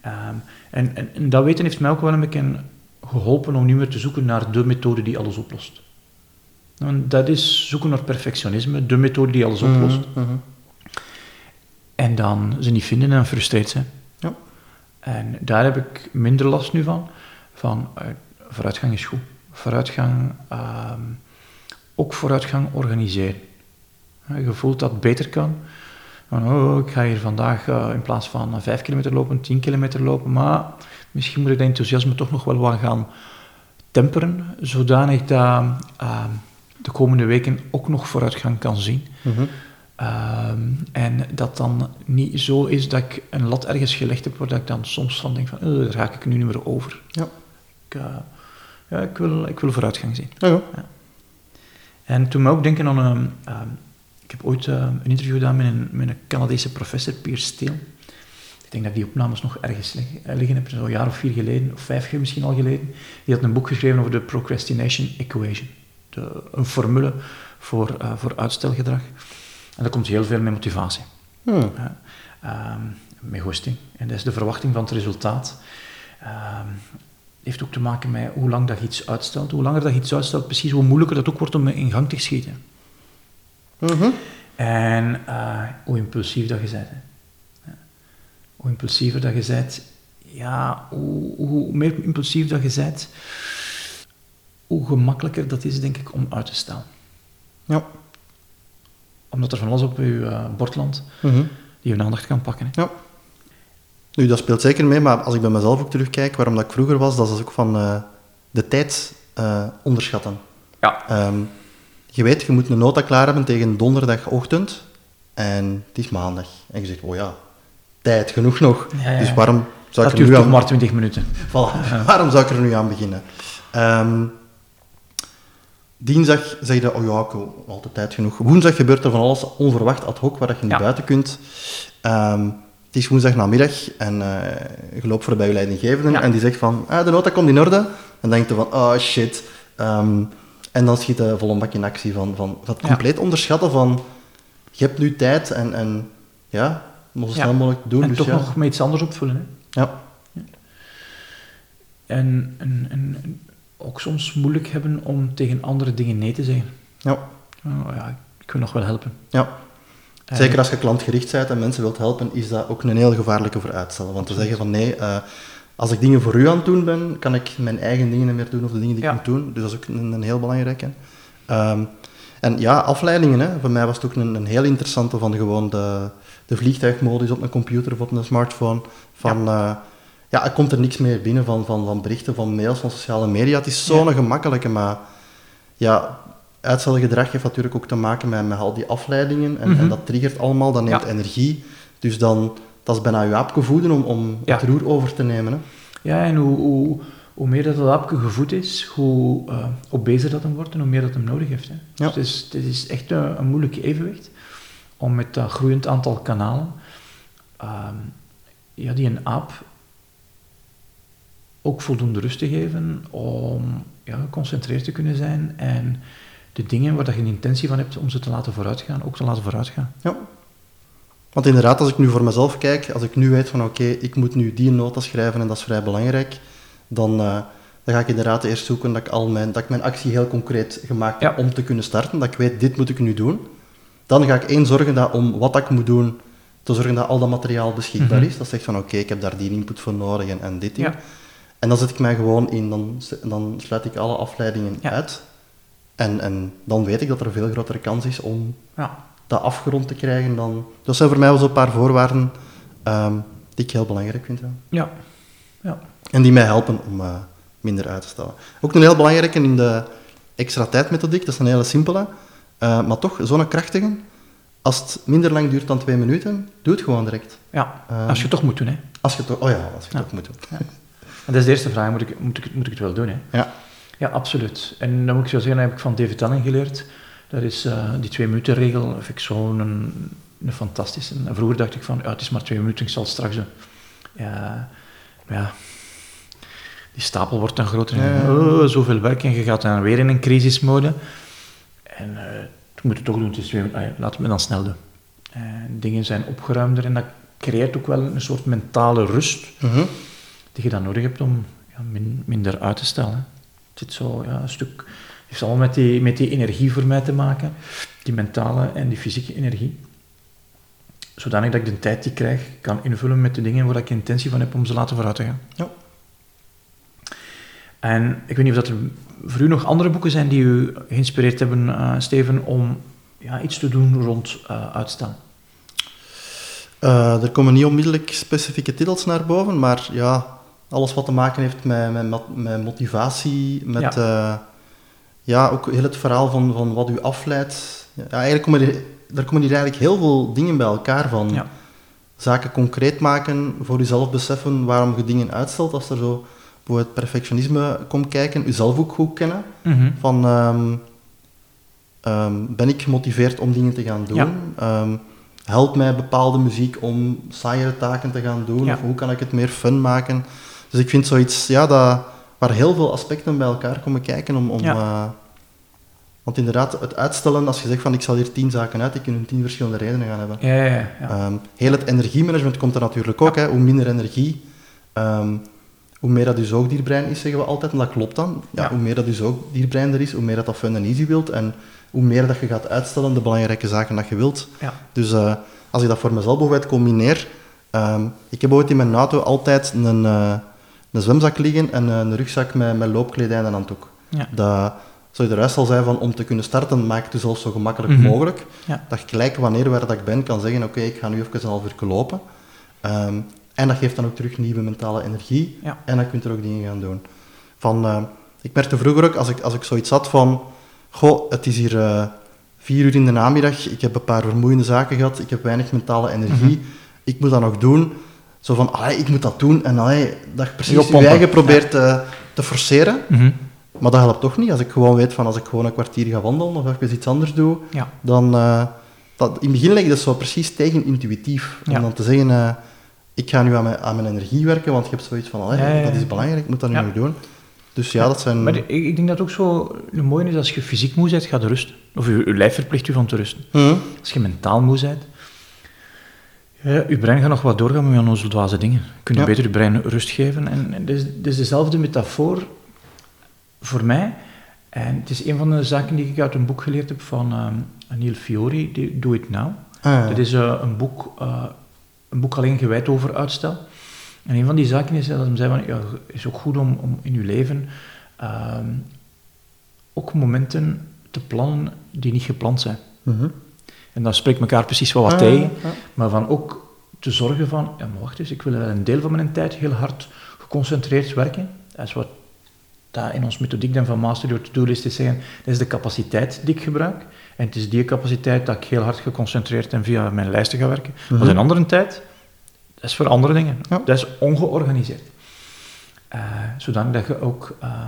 Ehm, en, en, en dat weten heeft mij ook wel een beetje geholpen om niet meer te zoeken naar de methode die alles oplost. Want dat is zoeken naar perfectionisme, de methode die alles oplost. Mhm, mhm. En dan ze niet vinden en frustreerd zijn. Ja. En daar heb ik minder last nu van. Van eh, vooruitgang is goed. Vooruitgang, ehm, ook vooruitgang organiseren. Eh, Je voelt dat het beter kan. Van, oh, ik ga hier vandaag uh, in plaats van 5 kilometer lopen, 10 kilometer lopen, maar misschien moet ik dat enthousiasme toch nog wel wat gaan temperen, zodanig dat uh, de komende weken ook nog vooruitgang kan zien. Mhm. Ehm, en dat dan niet zo is dat ik een lat ergens gelegd heb, waar ik dan soms van denk van, uh, daar ga ik nu niet meer over. Ja. Ik, ja, ik, wil, ik wil vooruitgang zien. Ja. En toen me ook denken aan een... Uh, ik heb ooit een interview gedaan met een, met een Canadese professor, Piers Steele. Ik denk dat ik die opnames nog ergens liggen, liggen heb, zo'n jaar of vier geleden, of vijf jaar misschien al geleden. Die had een boek geschreven over de procrastination equation. De, een formule voor, voor uitstelgedrag. En dat komt heel veel met motivatie. Hmm. Um, met goesting. En dat is de verwachting van het resultaat. Um, heeft ook te maken met hoe lang dat je iets uitstelt. Hoe langer dat je iets uitstelt, precies hoe moeilijker dat ook wordt om in gang te schieten. Mhm. En uh, hoe impulsief dat je bent. Hoe impulsiever dat je bent, ja, hoe, hoe, meer impulsief dat je bent, hoe gemakkelijker dat is, denk ik, om uit te stellen. Ja omdat er van alles op je uh, bord landt Mhm. die je aandacht kan pakken. Hè. Ja. Nu, dat speelt zeker mee, maar als ik bij mezelf ook terugkijk, waarom dat ik vroeger was, dat is ook van uh, de tijd uh, onderschatten. Ja. Um, je weet, je moet een nota klaar hebben tegen donderdagochtend en het is maandag. En je zegt, oh ja, tijd genoeg nog. Ja, ja. Dus waarom zou dat ik er duurt nu aan... maar 20 minuten. Voilà. Waarom zou ik er nu aan beginnen? Um, Dinsdag zeg je, oh ja, ik heb altijd tijd genoeg. Woensdag gebeurt er van alles onverwacht ad hoc, waar je niet Ja. buiten kunt. Ehm, het is woensdag namiddag en eh, je loopt voorbij je leidinggevende Ja. en die zegt van, ah, de nota komt in orde. En dan denk je van, oh shit. Ehm, en dan schiet je vol een bak in actie van, van het Ja. compleet onderschatten van, je hebt nu tijd en, en ja, moet zo Ja. snel mogelijk doen. en dus toch nog met iets anders opvullen. Hè. Ja. En, en, en, en ook soms moeilijk hebben om tegen andere dingen nee te zeggen. Ja. Oh, ja, ik wil nog wel helpen. ja. Zeker als je klantgericht bent en mensen wilt helpen, is dat ook een heel gevaarlijke voor uitstellen. Want te zeggen van nee, eh, als ik dingen voor u aan het doen ben, kan ik mijn eigen dingen niet meer doen of de dingen die Ja. ik moet doen. Dus dat is ook een, een heel belangrijke. Ehm, en ja, afleidingen. Hè. Voor mij was het ook een, een heel interessante van gewoon de, de vliegtuigmodus op een computer of op een smartphone. Van, ja. ja, er komt er niks meer binnen van, van, van berichten, van mails, van sociale media. Het is zo'n Ja. gemakkelijke, maar ja, uitstelgedrag heeft natuurlijk ook te maken met, met al die afleidingen. En, Mhm. en dat triggert allemaal, dat neemt Ja. energie. Dus dan, dat is bijna je aapgevoeden om, om Ja. het roer over te nemen. Hè. Ja, en hoe, hoe, hoe meer dat dat aapje gevoed is, hoe uh, obezer dat hem wordt en hoe meer dat hem nodig heeft. Hè. Ja. Dus het is, het is echt een, een moeilijke evenwicht om met dat groeiend aantal kanalen, uh, ja, die een aap ook voldoende rust te geven om ja, geconcentreerd te kunnen zijn en de dingen waar dat je een intentie van hebt om ze te laten vooruitgaan, ook te laten vooruitgaan. Ja. Want inderdaad, als ik nu voor mezelf kijk, als ik nu weet van oké, ik moet nu die nota schrijven en dat is vrij belangrijk, dan, uh, dan ga ik inderdaad eerst zoeken dat ik, al mijn, dat ik mijn actie heel concreet gemaakt heb Ja. om te kunnen starten, dat ik weet, dit moet ik nu doen. Dan ga ik één zorgen dat om wat ik moet doen, te zorgen dat al dat materiaal beschikbaar Mhm. is. Dat zegt van oké, ik heb daar die input voor nodig en, en dit in. Ja. En dan zet ik mij gewoon in, dan, dan sluit ik alle afleidingen Ja. uit. En, en dan weet ik dat er een veel grotere kans is om Ja. dat afgerond te krijgen. Dan... Dat zijn voor mij wel zo'n paar voorwaarden ehm, die ik heel belangrijk vind. Ja. Ja. ja. En die mij helpen om uh, minder uit te stellen. Ook een heel belangrijke in de extra tijdmethodiek, dat is een hele simpele, uh, maar toch zo'n krachtige. Als het minder lang duurt dan twee minuten, doe het gewoon direct. Ja, Ehm, als je het toch moet doen. Hè. Als je toch, oh ja, als je het Ja. toch moet doen. Ja. En dat is de eerste vraag, moet ik, moet ik, moet ik het wel doen? Hè? Ja. Ja, absoluut. En dan moet ik zo zeggen, dat heb ik van David Allen geleerd. Dat is uh, die twee minuten regel, vind ik zo'n een, een fantastische. En vroeger dacht ik van, ja, het is maar twee minuten, ik zal het straks doen. Ja, maar ja, die stapel wordt dan groter. En, oh, zoveel werk en je gaat dan weer in een crisismode. En uh, ik moet het toch doen, het is twee minuten. Ah, ja, laten we dan snel doen. En dingen zijn opgeruimder en dat creëert ook wel een soort mentale rust -huh. die je dan nodig hebt om ja, min, minder uit te stellen. Het zit zo ja, een stuk, heeft allemaal met die, met die energie voor mij te maken, die mentale en die fysieke energie. Zodanig dat ik de tijd die ik krijg kan invullen met de dingen waar ik intentie van heb om ze laten vooruit te gaan. Ja. En ik weet niet of dat er voor u nog andere boeken zijn die u geïnspireerd hebben, uh, Steven, om ja, iets te doen rond uh, uitstel. Uh, er komen niet onmiddellijk specifieke titels naar boven, maar ja, alles wat te maken heeft met, met, met motivatie, met ja. Uh, ja. ook heel het verhaal van, van wat u afleidt. Ja, eigenlijk komen er, er komen hier eigenlijk heel veel dingen bij elkaar van. Ja. Zaken concreet maken, voor uzelf beseffen waarom je dingen uitstelt, als er zo voor het perfectionisme komt kijken, uzelf ook goed kennen. Mhm. Van, um, um, ben ik gemotiveerd om dingen te gaan doen? Um, helpt mij bepaalde muziek om saaiere taken te gaan doen? Of hoe kan ik het meer fun maken? Dus ik vind zoiets, ja, dat, waar heel veel aspecten bij elkaar komen kijken om... om uh, want inderdaad, het uitstellen, als je zegt van ik zal hier tien zaken uit, die kunnen tien verschillende redenen gaan hebben. Ja, ja, ja. heel het energiemanagement komt er natuurlijk ook. Hè. Hoe minder energie, hoe meer dat je zoogdierbrein is, zeggen we altijd, en dat klopt dan. Ja, Hoe meer dat je zoogdierbrein er is, hoe meer dat dat fun en easy wilt, en hoe meer dat je gaat uitstellen, de belangrijke zaken dat je wilt. Ja. Dus uh, als ik dat voor mezelf bijvoorbeeld combineer, um, ik heb ooit in mijn auto altijd een, uh, een zwemzak liggen en een rugzak met, met loopkledij en een handdoek. Ja. Dat, zoals je eruit al zei, van om te kunnen starten, maak het dus zelfs zo gemakkelijk Mhm. mogelijk. Ja. Dat je gelijk wanneer waar dat ik ben, kan zeggen, oké, ik ga nu even een half uur lopen. Um, en dat geeft dan ook terug nieuwe mentale energie. Ja. En dan kun je er ook dingen gaan doen. Van, uh, ik merkte vroeger ook, als ik, als ik zoiets had van... Goh, het is hier uh, vier uur in de namiddag. Ik heb een paar vermoeiende zaken gehad. Ik heb weinig mentale energie. Mhm. Ik moet dat nog doen. Zo van, allee, ik moet dat doen. En allee, dat je precies je eigen probeert te, te forceren. Mhm. Maar dat helpt toch niet. Als ik gewoon weet van, als ik gewoon een kwartier ga wandelen of even iets anders doe, Ja. dan... Uh, dat, in het begin je dat zo precies tegen intuïtief. Om Ja. dan te zeggen... Uh, ik ga nu aan mijn, aan mijn energie werken, want je hebt zoiets van, allee, Ja, dat is belangrijk, ik moet dat nu nog doen. Dus ja, dat zijn... Maar ik, ik denk dat ook zo een mooie is als je fysiek moe bent, ga je rusten. Of je, je lijf verplicht je van te rusten. Mhm. Als je mentaal moe bent, ja, je brein gaat nog wat doorgaan met onze dwaze dingen. Kun je Ja. beter je brein rust geven. En, en het, is, is dezelfde metafoor voor mij. En het is een van de zaken die ik uit een boek geleerd heb van um, Neil Fiori, Do It Now. Ah. Dat is eh, een, boek, eh, een boek alleen gewijd over uitstel. En een van die zaken is dat hij zei van, ja, het is ook goed om, om in je leven ehm, ook momenten te plannen die niet gepland zijn. Mhm. En dan spreekt elkaar precies wel wat Ah, tegen, ja. maar van ook te zorgen van, ja, maar wacht eens, ik wil een deel van mijn tijd heel hard geconcentreerd werken. Dat is wat dat in ons methodiek dan van Master Your To-Do-list is zeggen, dat is de capaciteit die ik gebruik. En het is die capaciteit dat ik heel hard geconcentreerd en via mijn lijsten ga werken. Mhm. Maar een andere tijd, dat is voor andere dingen. Ja. Dat is ongeorganiseerd. Eh zodanig dat je ook eh,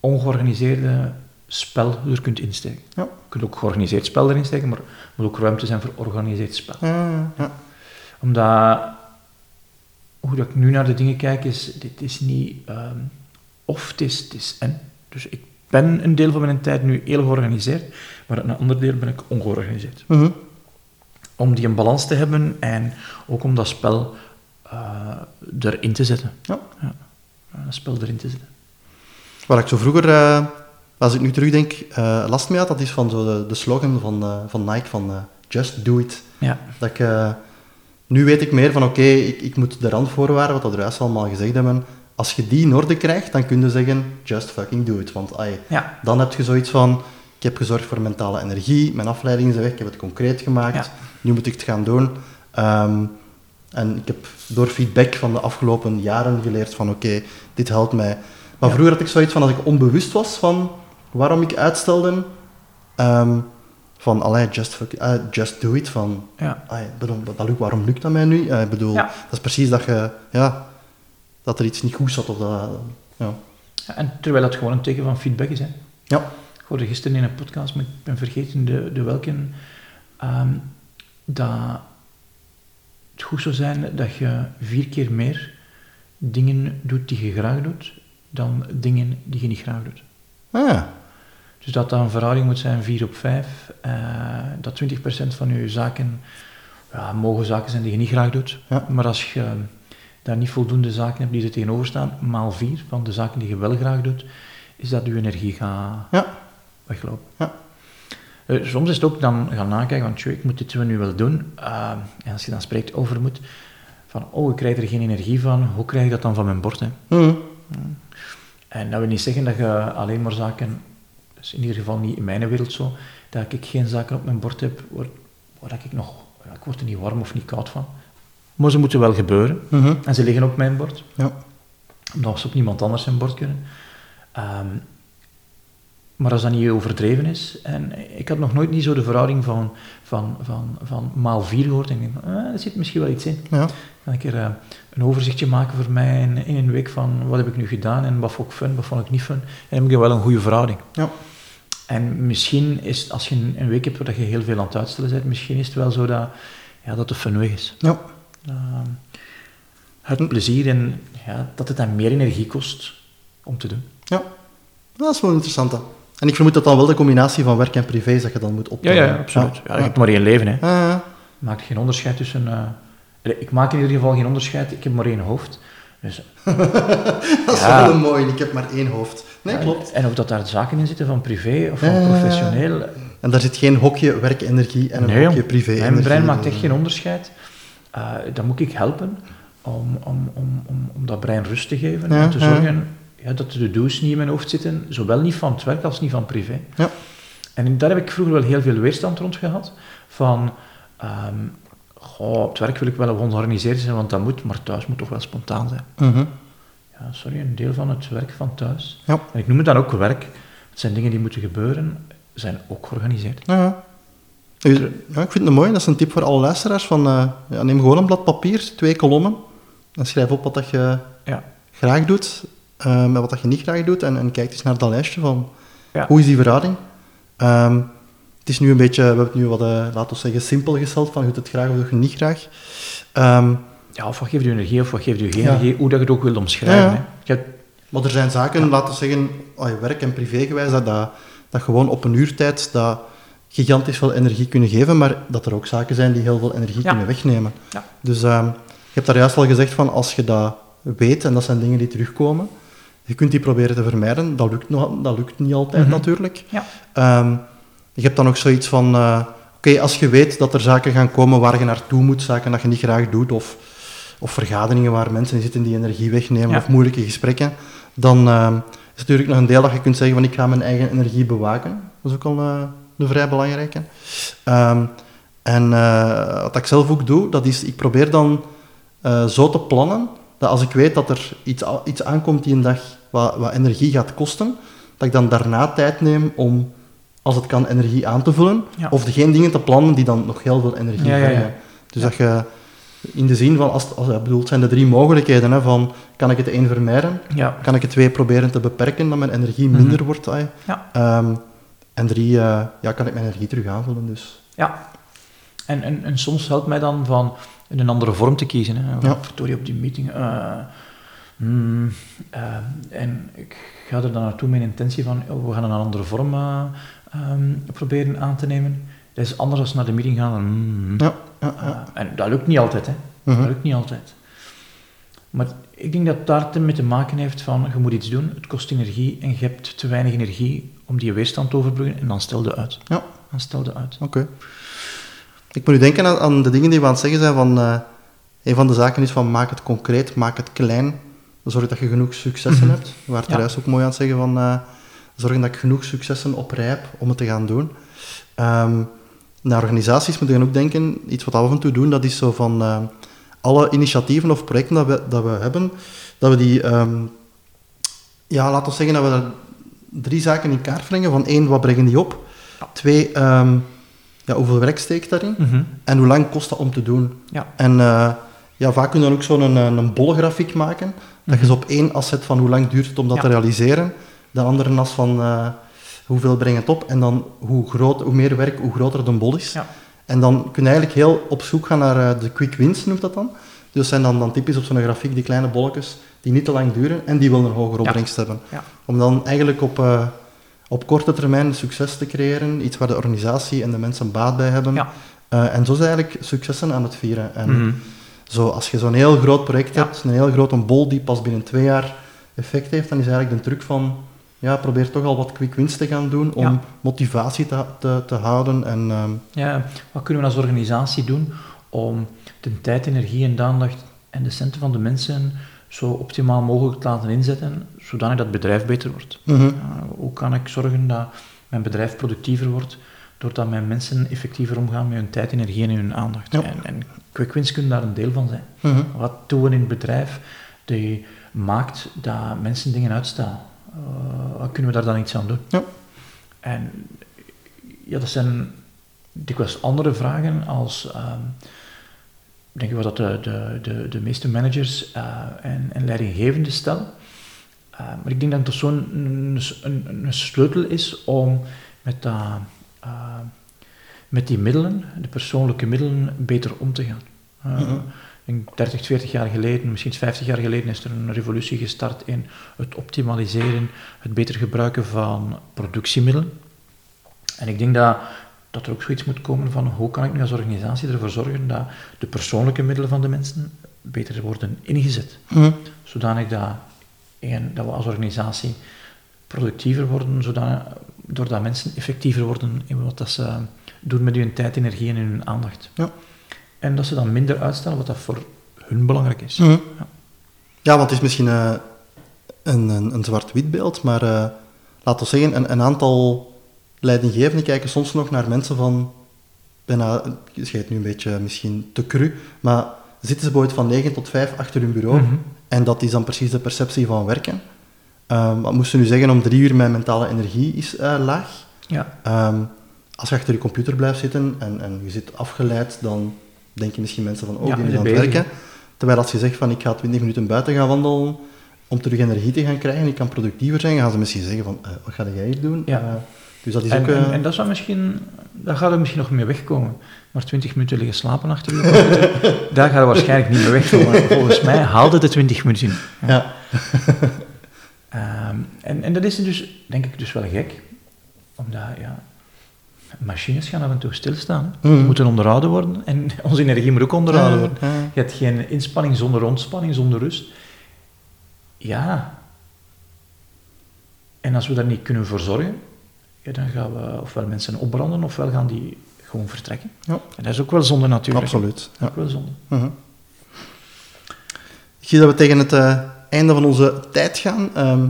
ongeorganiseerde spel er kunt insteken. Ja. Je kunt ook georganiseerd spel erin steken, maar er moet ook ruimte zijn voor georganiseerd spel. Ja, ja. Omdat, hoe dat ik nu naar de dingen kijk, is, dit is niet ehm, of, het is, het is en. Dus ik ben een deel van mijn tijd nu heel georganiseerd, maar een ander deel ben ik ongeorganiseerd. Mhm. Om die een balans te hebben en ook om dat spel eh, erin te zetten. Ja. Ja, een spel erin te zetten. Waar ik zo vroeger, eh, als ik nu terugdenk, eh, last mee had, dat is van zo de, de slogan van, eh, van Nike, van eh, Just Do It. Ja, Dat ik, nu weet ik meer van, oké, ik, ik moet de randvoorwaarden, wat we er juist allemaal gezegd hebben, als je die in orde krijgt, dan kun je zeggen, just fucking do it. Want ja, dan heb je zoiets van, ik heb gezorgd voor mentale energie, mijn afleidingen zijn weg, ik heb het concreet gemaakt, Ja. nu moet ik het gaan doen. Ehm, en ik heb door feedback van de afgelopen jaren geleerd van, oké, dit helpt mij. Maar vroeger had ik zoiets van, als ik onbewust was van waarom ik uitstelde, ehm, van, allee, just, fuck- eh, just do it, van, ja. bedoel, dat lukt, waarom lukt dat mij nu? Eh, ik bedoel, Ja. dat is precies dat je, ja, dat er iets niet goed zat, of dat, ja. En terwijl dat gewoon een teken van feedback is. Hè. Ja. Ik hoorde gisteren in een podcast, maar ik ben vergeten de, de welke, ehm, dat het goed zou zijn dat je vier keer meer dingen doet die je graag doet, dan dingen die je niet graag doet. Ah, ja. Dus dat dat een verhouding moet zijn 4 op 5, eh, dat 20% van je zaken ja, mogen zaken zijn die je niet graag doet. Ja. Maar als je daar niet voldoende zaken hebt die er tegenover staan, maal 4 van de zaken die je wel graag doet, is dat je energie gaat Ja. weglopen. Ja. Eh, soms is het ook dan gaan nakijken, want ik moet dit nu wel doen. Eh, en als je dan spreekt over moet, van oh, ik krijg er geen energie van, hoe krijg ik dat dan van mijn bord? Hè? Mhm. En dat wil niet zeggen dat je alleen maar zaken, dat is in ieder geval niet in mijn wereld zo, dat ik geen zaken op mijn bord heb waar, waar ik nog ja, ik word er niet warm of niet koud van. Maar ze moeten wel gebeuren. Mhm. En ze liggen op mijn bord. Ja. Omdat ze op niemand anders zijn bord kunnen. Ehm, maar als dat niet overdreven is, en ik had nog nooit niet zo de verhouding van, van, van, van maal 4 gehoord, en ik denk, ah, er zit misschien wel iets in. Ja. Dan een keer eh, een overzichtje maken voor mij in, in een week van wat heb ik nu gedaan en wat vond ik fun, wat vond ik niet fun. En dan heb ik wel een goede verhouding. Ja. En misschien is, als je een, week hebt waar je heel veel aan het uitstellen bent, misschien is het wel zo dat, ja, dat de fun weg is. Ja. Ehm, het plezier en ja, dat het dan meer energie kost om te doen. Ja. Dat is wel interessant. hè. En ik vermoed dat dan wel de combinatie van werk en privé is dat je dan moet Ja, optellen. ja, absoluut. Ja, je hebt maar één leven. Hè. Ja, ja. maakt geen onderscheid tussen. eh, ik maak in ieder geval geen onderscheid, ik heb maar één hoofd. Dus, Dat is Ja. wel een mooi. Ik heb maar één hoofd. Nee, ja, klopt. En of dat daar zaken in zitten van privé of van Ja, ja, ja. professioneel. En daar zit geen hokje werkenergie en een Nee, hokje jong. privé-energie. Mijn brein maakt echt geen onderscheid. Eh dan moet ik helpen om, om, om, om, om dat brein rust te geven Ja, en te ja. zorgen ja, dat de do's niet in mijn hoofd zitten, zowel niet van het werk als niet van privé. Ja. En daar heb ik vroeger wel heel veel weerstand rond gehad. Van, ehm, goh, op het werk wil ik wel georganiseerd zijn, want dat moet, maar thuis moet toch wel spontaan zijn. mhm. Ja, sorry, een deel van het werk van thuis. Ja. En ik noem het dan ook werk. Het zijn dingen die moeten gebeuren, zijn ook georganiseerd. Ja, ik vind het mooi. Dat is een tip voor alle luisteraars. Van, eh, neem gewoon een blad papier, twee kolommen. En schrijf op wat dat je Ja. graag doet eh, met wat dat je niet graag doet. En, en kijk eens naar dat lijstje van Ja. hoe is die verhouding. Ehm, het is nu een beetje, we hebben het nu wat, eh, laten we zeggen, simpel gesteld. Van je doet het graag of doe je niet graag. Ehm, Ja, of wat geeft u energie of wat geeft u geen Ja. energie, hoe dat je het ook wilt omschrijven. Ja. Hè. Je hebt- maar er zijn zaken, laten we zeggen, oh, je werk en privé gewijs, dat, dat, dat gewoon op een uurtijd dat gigantisch veel energie kunnen geven, maar dat er ook zaken zijn die heel veel energie kunnen wegnemen. Ja. Dus ehm, je hebt daar juist al gezegd van, als je dat weet, en dat zijn dingen die terugkomen, je kunt die proberen te vermijden. Dat lukt, nog, dat lukt niet altijd Mhm. natuurlijk. Ja. Ehm, je hebt dan ook zoiets van, eh, oké, als je weet dat er zaken gaan komen waar je naartoe moet, zaken dat je niet graag doet, of, of vergaderingen waar mensen in zitten die energie wegnemen, Ja. of moeilijke gesprekken, dan ehm, is het natuurlijk nog een deel dat je kunt zeggen van, ik ga mijn eigen energie bewaken. Dat is ook al eh, een vrij belangrijke. Ehm, en eh, wat ik zelf ook doe, dat is, ik probeer dan zo te plannen, dat als ik weet dat er iets, iets aankomt die een dag wat, wat energie gaat kosten, dat ik dan daarna tijd neem om, als het kan, energie aan te vullen. Ja. Of geen dingen te plannen die dan nog heel veel energie Ja, brengen. Dus Ja. dat je in de zin van, als, als, ik bedoel, het zijn de drie mogelijkheden, hè, van kan ik het één vermijden, Ja. kan ik het twee proberen te beperken, dat mijn energie Mhm. minder wordt. Ja. Ehm, en drie, eh, ja, kan ik mijn energie terug aanvullen. Dus. ja. En, en, en soms helpt mij dan van een andere vorm te kiezen. Hè. Ja. Verdorie, op die meeting. eh, hmm, eh, en ik ga er dan naartoe met een intentie van, oh, we gaan een andere vorm eh, ehm, proberen aan te nemen. Dat is anders als naar de meeting gaan. dan, hmm, Ja, ja, ja. Eh, en dat lukt niet altijd, hè. Mhm. Dat lukt niet altijd. Maar ik denk dat daar te- mee te maken heeft van, je moet iets doen, het kost energie en je hebt te weinig energie om die weerstand te overbruggen en dan stel je uit. Ja. Dan stel je uit. Oké. Ik moet nu denken aan, aan de dingen die we aan het zeggen zijn van... een van de zaken is van maak het concreet, maak het klein. Zorg dat je genoeg successen Mhm. hebt. We waren Ja. juist ook mooi aan het zeggen van... eh, zorg dat ik genoeg successen op rij heb om het te gaan doen. Ehm, naar organisaties moet je ook denken, iets wat we af en toe doen, dat is zo van... eh, alle initiatieven of projecten dat we, dat we hebben, dat we die... ehm, ja, laten we zeggen dat we daar drie zaken in kaart brengen. Van één, wat brengen die op? Twee, ehm, ja, hoeveel werk steekt daarin? Mhm. En hoe lang kost dat om te doen? Ja. En eh, ja, vaak kun je dan ook zo'n een, een bollengrafiek maken. Dat je op één as zet van hoe lang duurt het om dat. Ja. te realiseren. De andere as van eh, hoeveel brengt het op. En dan hoe, groot, hoe meer werk, hoe groter de bol is. Ja. En dan kun je eigenlijk heel op zoek gaan naar eh, de quick wins, noemt dat dan. Dus zijn dan, dan typisch op zo'n grafiek die kleine bolletjes die niet te lang duren en die wel een hogere opbrengst hebben. Om dan eigenlijk op, eh, op korte termijn succes te creëren, iets waar de organisatie en de mensen baat bij hebben. En zo zijn eigenlijk successen aan het vieren. En Mhm. Zo, als je zo'n heel groot project Ja. hebt, een heel grote bol die pas binnen twee jaar effect heeft, dan is eigenlijk de truc van, ja, probeer toch al wat quick wins te gaan doen om Ja. motivatie te, te, te houden. En, ehm, Ja, wat kunnen we als organisatie doen om de tijd, energie en de aandacht en de centen van de mensen zo optimaal mogelijk te laten inzetten, zodanig dat het bedrijf beter wordt? mhm. Ja, hoe kan ik zorgen dat mijn bedrijf productiever wordt, doordat mijn mensen effectiever omgaan met hun tijd, energie en hun aandacht. Ja. En, en quick wins kunnen daar een deel van zijn. Mhm. Wat doen we in het bedrijf die maakt dat mensen dingen uitstellen? Eh, wat kunnen we daar dan iets aan doen? Ja. En ja, dat zijn dikwijls andere vragen als, ehm, denk ik wat dat de, de, de, de meeste managers eh, en, en leidinggevenden stellen. Eh, maar ik denk dat het zo'n een, een, een sleutel is om met, dat, eh, met die middelen, de persoonlijke middelen, beter om te gaan. Eh, Mhm. Ik denk 30, 40 jaar geleden, misschien 50 jaar geleden, is er een revolutie gestart in het optimaliseren, het beter gebruiken van productiemiddelen. En ik denk dat, dat er ook zoiets moet komen van hoe kan ik nu als organisatie ervoor zorgen dat de persoonlijke middelen van de mensen beter worden ingezet. Mhm. Zodanig dat, één, dat we als organisatie productiever worden, zodanig, doordat mensen effectiever worden in wat dat ze doen met hun tijd, energie en hun aandacht. Ja. En dat ze dan minder uitstellen wat dat voor hun belangrijk is. Mhm. Ja. Ja, want het is misschien eh, een, een, een zwart-wit beeld, maar eh, laten we zeggen, een, een aantal leidinggevenden kijken soms nog naar mensen van, bijna, je schijnt nu een beetje misschien te cru, maar zitten ze bijvoorbeeld van 9 tot 5 achter hun bureau Mhm. en dat is dan precies de perceptie van werken. Ehm, wat moesten nu zeggen, om drie uur mijn mentale energie is eh, laag. Ja. Ehm, als je achter je computer blijft zitten en, en je zit afgeleid, dan denken misschien mensen van, oh, Ja, die is aan zijn het werken. Terwijl als je zegt van, ik ga 20 minuten buiten gaan wandelen om terug energie te gaan krijgen, ik kan productiever zijn, gaan ze misschien zeggen van, eh, wat ga jij hier doen? Ja. Eh, dus dat is En, ook... en, en dat zou misschien, daar gaat er misschien nog mee wegkomen. Maar 20 minuten liggen slapen achter je computer, daar gaat er waarschijnlijk niet mee wegkomen. Volgens mij haalde de 20 minuten. ja. Ehm, en, en dat is dus, denk ik, dus wel gek. Omdat, ja, machines gaan af en toe stilstaan. hè. Die moeten onderhouden worden. En onze energie moet ook onderhouden worden. Je hebt geen inspanning zonder ontspanning, zonder rust. Ja. En als we daar niet kunnen voor zorgen, ja, dan gaan we ofwel mensen opbranden, ofwel gaan die gewoon vertrekken. Ja. En dat is ook wel zonde natuurlijk. Absoluut. Dat is Ja. ook wel zonde. Mhm. Ik zie dat we tegen het eh, einde van onze tijd gaan. Ehm,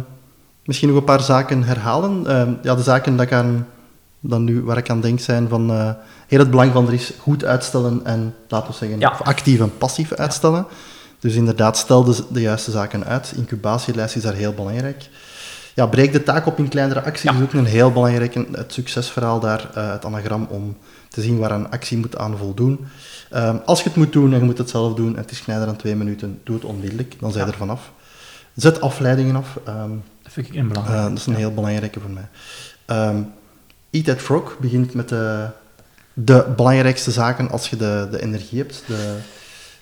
misschien nog een paar zaken herhalen. Ehm, ja, de zaken dat ik aan, dan nu, waar ik aan denk zijn van eh, heel het belang van er is goed uitstellen en, laten we zeggen, Ja. actief en passief uitstellen. Dus inderdaad, stel de, de juiste zaken uit. Incubatielijst is daar heel belangrijk. Ja, breek de taak op in kleinere acties Ja. is ook een heel belangrijk. Het succesverhaal daar, eh, het anagram, om te zien waar een actie moet aan voldoen. Ehm, als je het moet doen en je moet het zelf doen en het is kleiner dan twee minuten, doe het onmiddellijk, dan zijn je er vanaf. Zet afleidingen af. ehm, Dat vind ik een eh, belangrijk. dat is een heel belangrijke voor mij. Ehm, Eat That Frog begint met de, de belangrijkste zaken als je de, de energie hebt, de,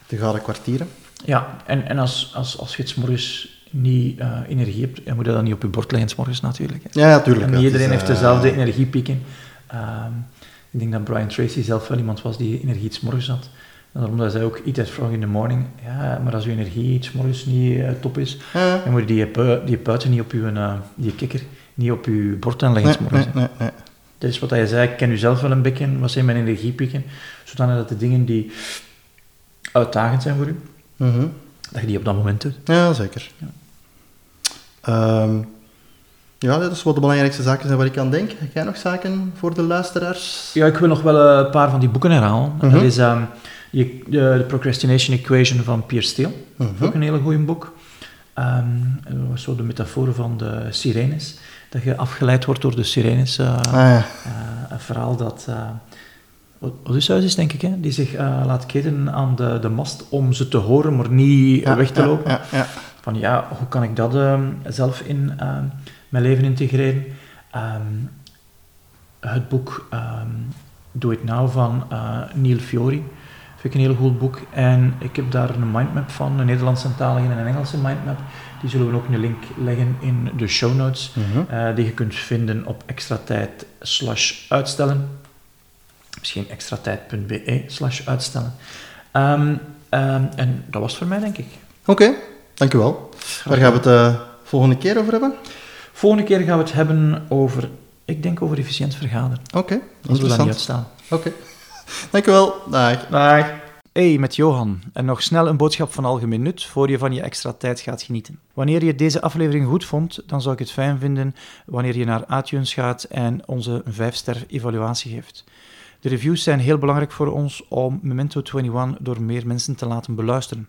de gouden kwartieren. Ja, en, en als, als, als je het morgens niet eh, energie hebt, dan moet je dat niet op je bord leggen 's morgens natuurlijk. Hè. Ja, natuurlijk. En ja, iedereen is, heeft eh, dezelfde energiepieken. Ehm, ik denk dat Brian Tracy zelf wel iemand was die energie iets morgens had. En daarom dat hij ook eat that frog in the morning. Ja, maar als je energie iets morgens niet eh, top is, Ja. dan moet je die, pu- die puiten niet op je, eh, die kikker, niet op je bord aan leggen 's Nee, morgens. nee, nee. Dat is wat hij zei, ik ken u zelf wel een beetje, wat zijn mijn energiepieken, zodanig dat de dingen die uitdagend zijn voor u, Mhm. dat je die op dat moment doet. Ja, zeker. Ja. Ehm, ja, dat is wat de belangrijkste zaken zijn waar ik aan denk. Heb jij nog zaken voor de luisteraars? Ja, ik wil nog wel een paar van die boeken herhalen. Mhm. Dat is ehm, die- de, de Procrastination Equation van Pierre Steele. Mhm. Ook een hele goeie boek. Ehm, dat was zo de metafoor van de sirenes. Dat je afgeleid wordt door de sirenes. eh, Ah, ja. eh, een verhaal dat... eh Odysseus is, denk ik, hè, die zich eh, laat keten aan de, de mast om ze te horen, maar niet Ja, weg te ja, lopen. Van ja, hoe kan ik dat ehm, zelf in ehm, mijn leven integreren? Het boek ehm, Do It Now van eh, Neil Fiori vind ik een heel goed boek. En ik heb daar een mindmap van, een Nederlandse talige en een Engelse mindmap. Die zullen we ook een link leggen in de show notes, Mhm. eh, die je kunt vinden op extra tijd slash uitstellen. Misschien extratijd.be slash uitstellen. Ehm, ehm, en dat was het voor mij, denk ik. Oké, dankjewel. Waar gaan we het eh, volgende keer over hebben? Volgende keer gaan we het hebben over, ik denk over efficiënt vergaderen. Oké, Als we dat niet uitstaan. Oké. Dankjewel. Dag. Dag. Hey, met Johan. En nog snel een boodschap van algemeen nut voor je van je extra tijd gaat genieten. Wanneer je deze aflevering goed vond, dan zou ik het fijn vinden wanneer je naar iTunes gaat en onze 5-ster evaluatie geeft. De reviews zijn heel belangrijk voor ons om Memento 21 door meer mensen te laten beluisteren.